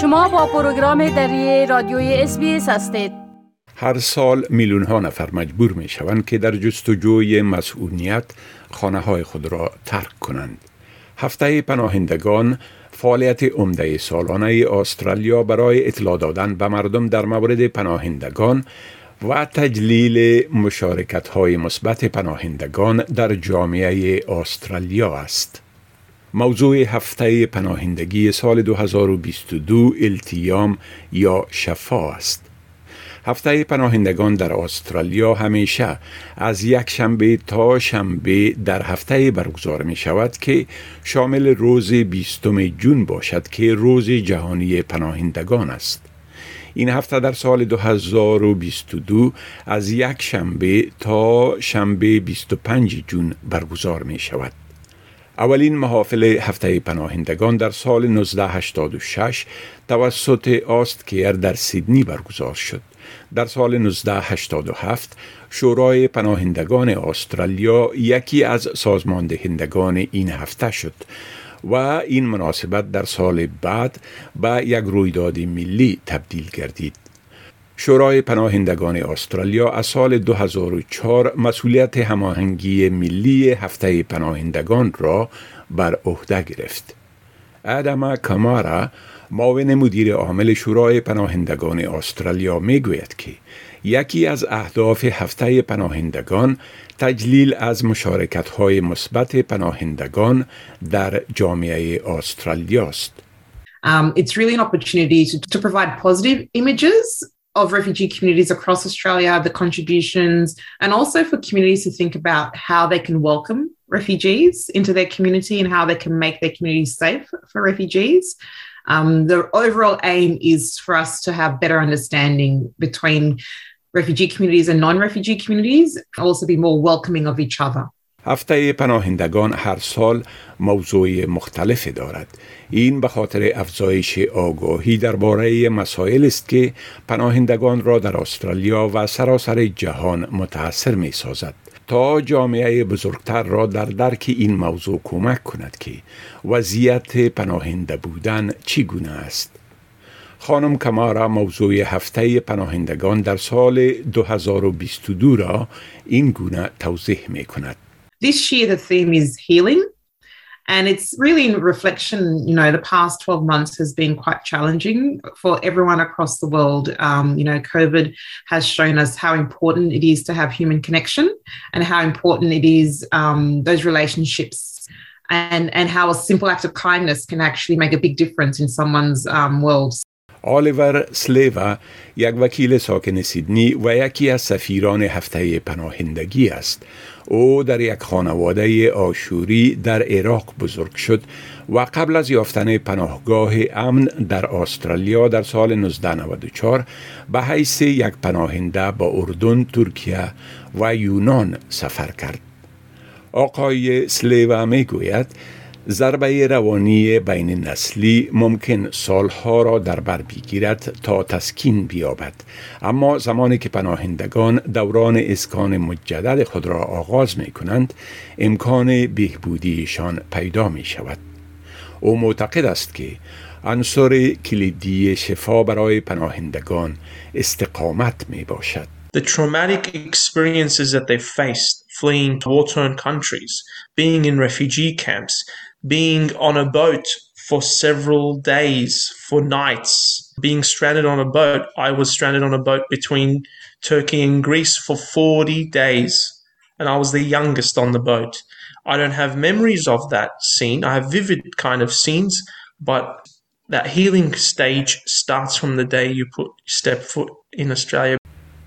شما با پروگرام دری رادیوی اس هستید هر سال میلیون ها نفر مجبور می شوند که در جستجوی مسئولیت خانه های خود را ترک کنند. هفته پناهندگان فعالیت عمده سالانه استرالیا برای اطلاع دادن به مردم در مورد پناهندگان و تجلیل مشارکت های مثبت پناهندگان در جامعه استرالیا است. موضوع هفته پناهندگی سال 2022 التیام یا شفا است. هفته پناهندگان در استرالیا همیشه از یک شنبه تا شنبه در هفته برگزار می شود که شامل روز بیستم جون باشد که روز جهانی پناهندگان است. این هفته در سال 2022 از یک شنبه تا شنبه 25 جون برگزار می شود. اولین محافل هفته پناهندگان در سال 1986 توسط آستکیر در سیدنی برگزار شد. در سال 1987 شورای پناهندگان استرالیا یکی از سازماندهندگان این هفته شد و این مناسبت در سال بعد به یک رویداد ملی تبدیل گردید. شورای پناهندگان استرالیا از سال 2004 مسئولیت هماهنگی ملی هفته پناهندگان را بر عهده گرفت. ادم کامارا معاون مدیر عامل شورای پناهندگان استرالیا می گوید که یکی از اهداف هفته پناهندگان تجلیل از مشارکت های مثبت پناهندگان در جامعه استرالیا است. Um, it's really an opportunity to, to provide positive images of refugee communities across Australia, the contributions, and also for communities to think about how they can welcome refugees into their community and how they can make their communities safe for refugees. Um, the overall aim is for us to have better understanding between refugee communities and non refugee communities, also be more welcoming of each other. هفته پناهندگان هر سال موضوع مختلفی دارد. این به خاطر افزایش آگاهی درباره مسائل است که پناهندگان را در استرالیا و سراسر جهان متاثر می سازد تا جامعه بزرگتر را در درک این موضوع کمک کند که وضعیت پناهنده بودن چگونه است. خانم کمارا موضوع هفته پناهندگان در سال 2022 را این گونه توضیح می کند This year, the theme is healing. And it's really in reflection, you know, the past 12 months has been quite challenging for everyone across the world. Um, you know, COVID has shown us how important it is to have human connection and how important it is um, those relationships and, and how a simple act of kindness can actually make a big difference in someone's um, world. آلیور سلیوا یک وکیل ساکن سیدنی و یکی از سفیران هفته پناهندگی است او در یک خانواده آشوری در عراق بزرگ شد و قبل از یافتن پناهگاه امن در استرالیا در سال 1994 به حیث یک پناهنده با اردن، ترکیه و یونان سفر کرد. آقای سلیوا می گوید ضربه روانی بین نسلی ممکن سالها را در بر بگیرد تا تسکین بیابد. اما زمانی که پناهندگان دوران اسکان مجدد خود را آغاز می کنند امکان بهبودیشان پیدا می شود او معتقد است که عنصر کلیدی شفا برای پناهندگان استقامت می باشد The traumatic experiences that they faced fleeing to war-torn countries, being in refugee camps, being on a boat for several days, for nights, being stranded on a boat. I was stranded on a boat between Turkey and Greece for 40 days, and I was the youngest on the boat. I don't have memories of that scene. I have vivid kind of scenes, but that healing stage starts from the day you put step foot in Australia.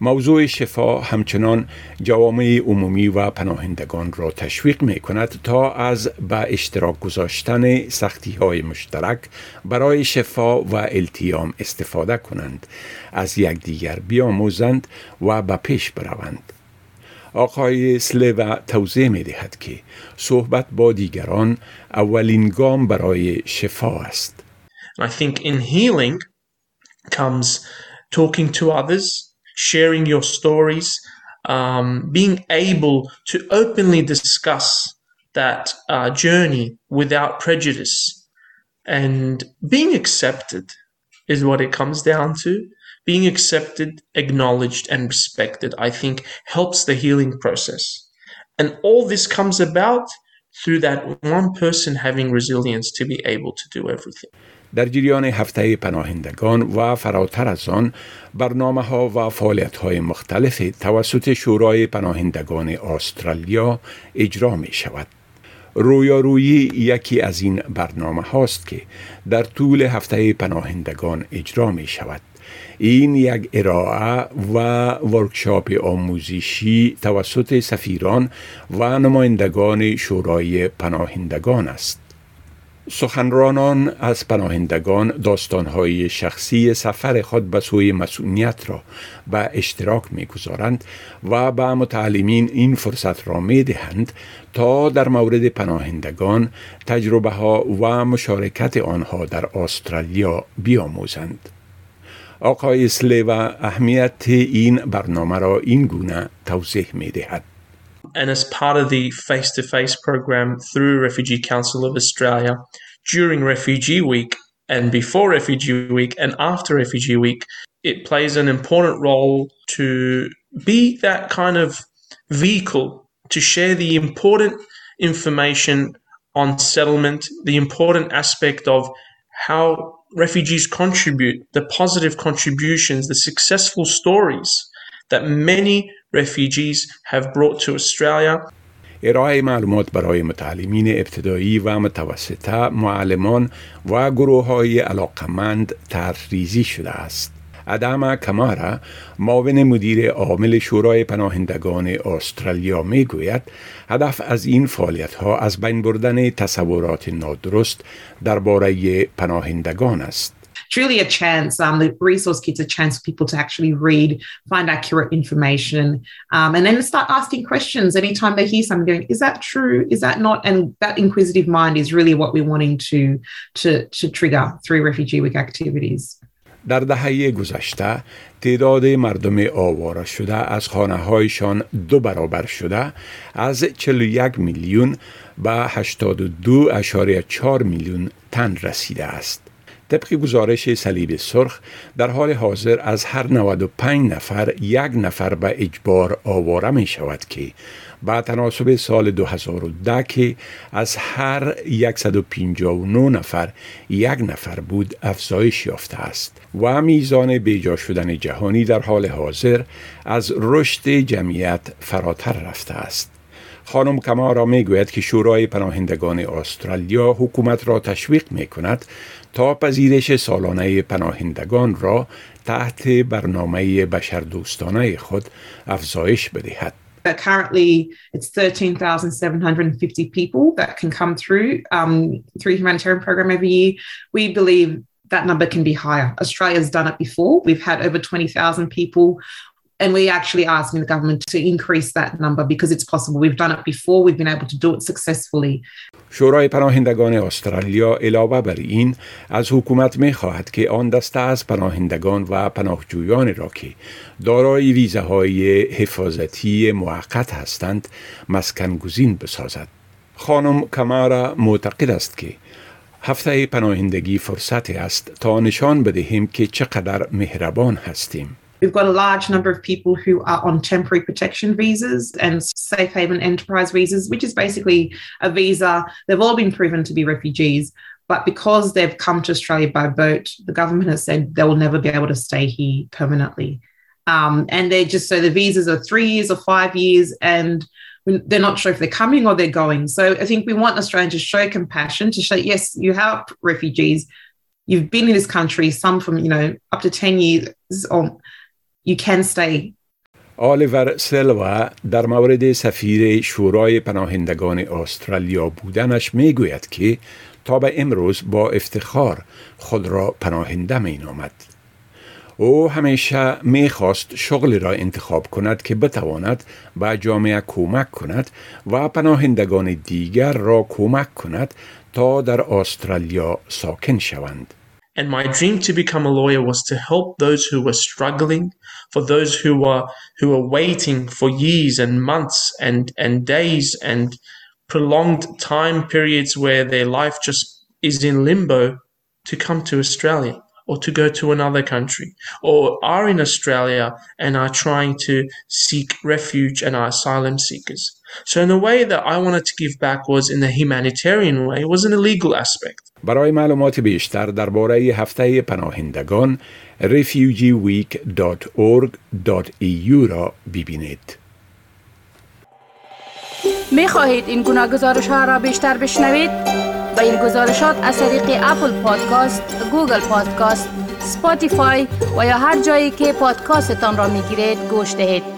موضوع شفا همچنان جوامع عمومی و پناهندگان را تشویق می کند تا از به اشتراک گذاشتن سختی های مشترک برای شفا و التیام استفاده کنند. از یکدیگر بیاموزند و به پیش بروند. آقای سلوا توضیح می دهد که صحبت با دیگران اولین گام برای شفا است. I think in healing comes talking to others sharing your stories, um, being able to openly discuss that uh, journey without prejudice, and being accepted. is what it comes down to. Being accepted, acknowledged, and respected, I think, helps the healing process. And all this comes about through that one person having resilience to be able to do everything. در جریان هفته پناهندگان و فراتر از آن برنامه ها و فعالیت های مختلف توسط شورای پناهندگان استرالیا اجرا می شود. رویارویی یکی از این برنامه هاست که در طول هفته پناهندگان اجرا می شود. این یک ارائه و ورکشاپ آموزشی توسط سفیران و نمایندگان شورای پناهندگان است. سخنرانان از پناهندگان داستانهای شخصی سفر خود به سوی مسئولیت را به اشتراک می‌گذارند و به متعلمین این فرصت را می دهند تا در مورد پناهندگان تجربه ها و مشارکت آنها در استرالیا بیاموزند. آقای سلی و اهمیت این برنامه را این گونه توضیح می دهد. and as part of the face to face program through Refugee Council of Australia during Refugee Week and before Refugee Week and after Refugee Week, it plays an important role to be that kind of vehicle to share the important information on settlement, the important aspect of how refugees contribute, the positive contributions, the successful stories that many refugees have brought to Australia. ارائه معلومات برای متعلمین ابتدایی و متوسطه معلمان و گروه های علاقمند ترریزی شده است. ادم کمارا معاون مدیر عامل شورای پناهندگان استرالیا می گوید هدف از این فعالیت ها از بین بردن تصورات نادرست درباره پناهندگان است. it's really a chance. Um, the resource kit's a chance for people to actually read, find accurate information, um, and then start asking questions anytime they hear something. Going, is that true? Is that not? And that inquisitive mind is really what we're wanting to to to trigger through Refugee Week activities. در دهه گذشته تعداد مردم آواره شده از خانه هایشان دو برابر شده از 41 میلیون به 82.4 میلیون تن رسیده است. طبق گزارش صلیب سرخ در حال حاضر از هر 95 نفر یک نفر به اجبار آواره می شود که با تناسب سال 2010 که از هر 159 نفر یک نفر بود افزایش یافته است و میزان بیجا شدن جهانی در حال حاضر از رشد جمعیت فراتر رفته است خانم کمارا می گوید که شورای پناهندگان استرالیا حکومت را تشویق می کند تا پذیرش سالانه پناهندگان را تحت برنامه بشردوستانه خود افزایش بدهد. But currently, it's 13,750 people that can come through um, through humanitarian program every year. We believe that number can be higher. Australia's done it before. We've had over 20,000 people and we're actually asking the government to increase that number because it's possible. We've done it before, we've been able to do it successfully. شورای پناهندگان استرالیا علاوه بر این از حکومت می خواهد که آن دسته از پناهندگان و پناهجویان را که دارای ویزاهای حفاظتی موقت هستند مسکن گزین بسازد. خانم کمارا معتقد است که هفته پناهندگی فرصتی است تا نشان بدهیم که چقدر مهربان هستیم. We've got a large number of people who are on temporary protection visas and safe haven enterprise visas, which is basically a visa. They've all been proven to be refugees. But because they've come to Australia by boat, the government has said they will never be able to stay here permanently. Um, and they're just so the visas are three years or five years, and they're not sure if they're coming or they're going. So I think we want Australians to show compassion, to show, yes, you help refugees. You've been in this country, some from, you know, up to 10 years or you can stay آلیور سلوا در مورد سفیر شورای پناهندگان استرالیا بودنش می گوید که تا به امروز با افتخار خود را پناهنده می نامد. او همیشه می خواست شغلی را انتخاب کند که بتواند به جامعه کمک کند و پناهندگان دیگر را کمک کند تا در استرالیا ساکن شوند. And my dream to become a lawyer was to help those who were struggling, for those who were who were waiting for years and months and, and days and prolonged time periods where their life just is in limbo to come to Australia or to go to another country or are in Australia and are trying to seek refuge and are asylum seekers. So in a way that I wanted to give back was in a humanitarian way, it was an illegal aspect. برای معلومات بیشتر درباره هفته پناهندگان refugeeweek.org.eu را ببینید. می خواهید این گناه گزارش ها را بیشتر بشنوید؟ با این گزارشات از طریق Apple Podcast، Google Podcast، Spotify و یا هر جایی که پادکاستتان را می گیرید گوش دهید.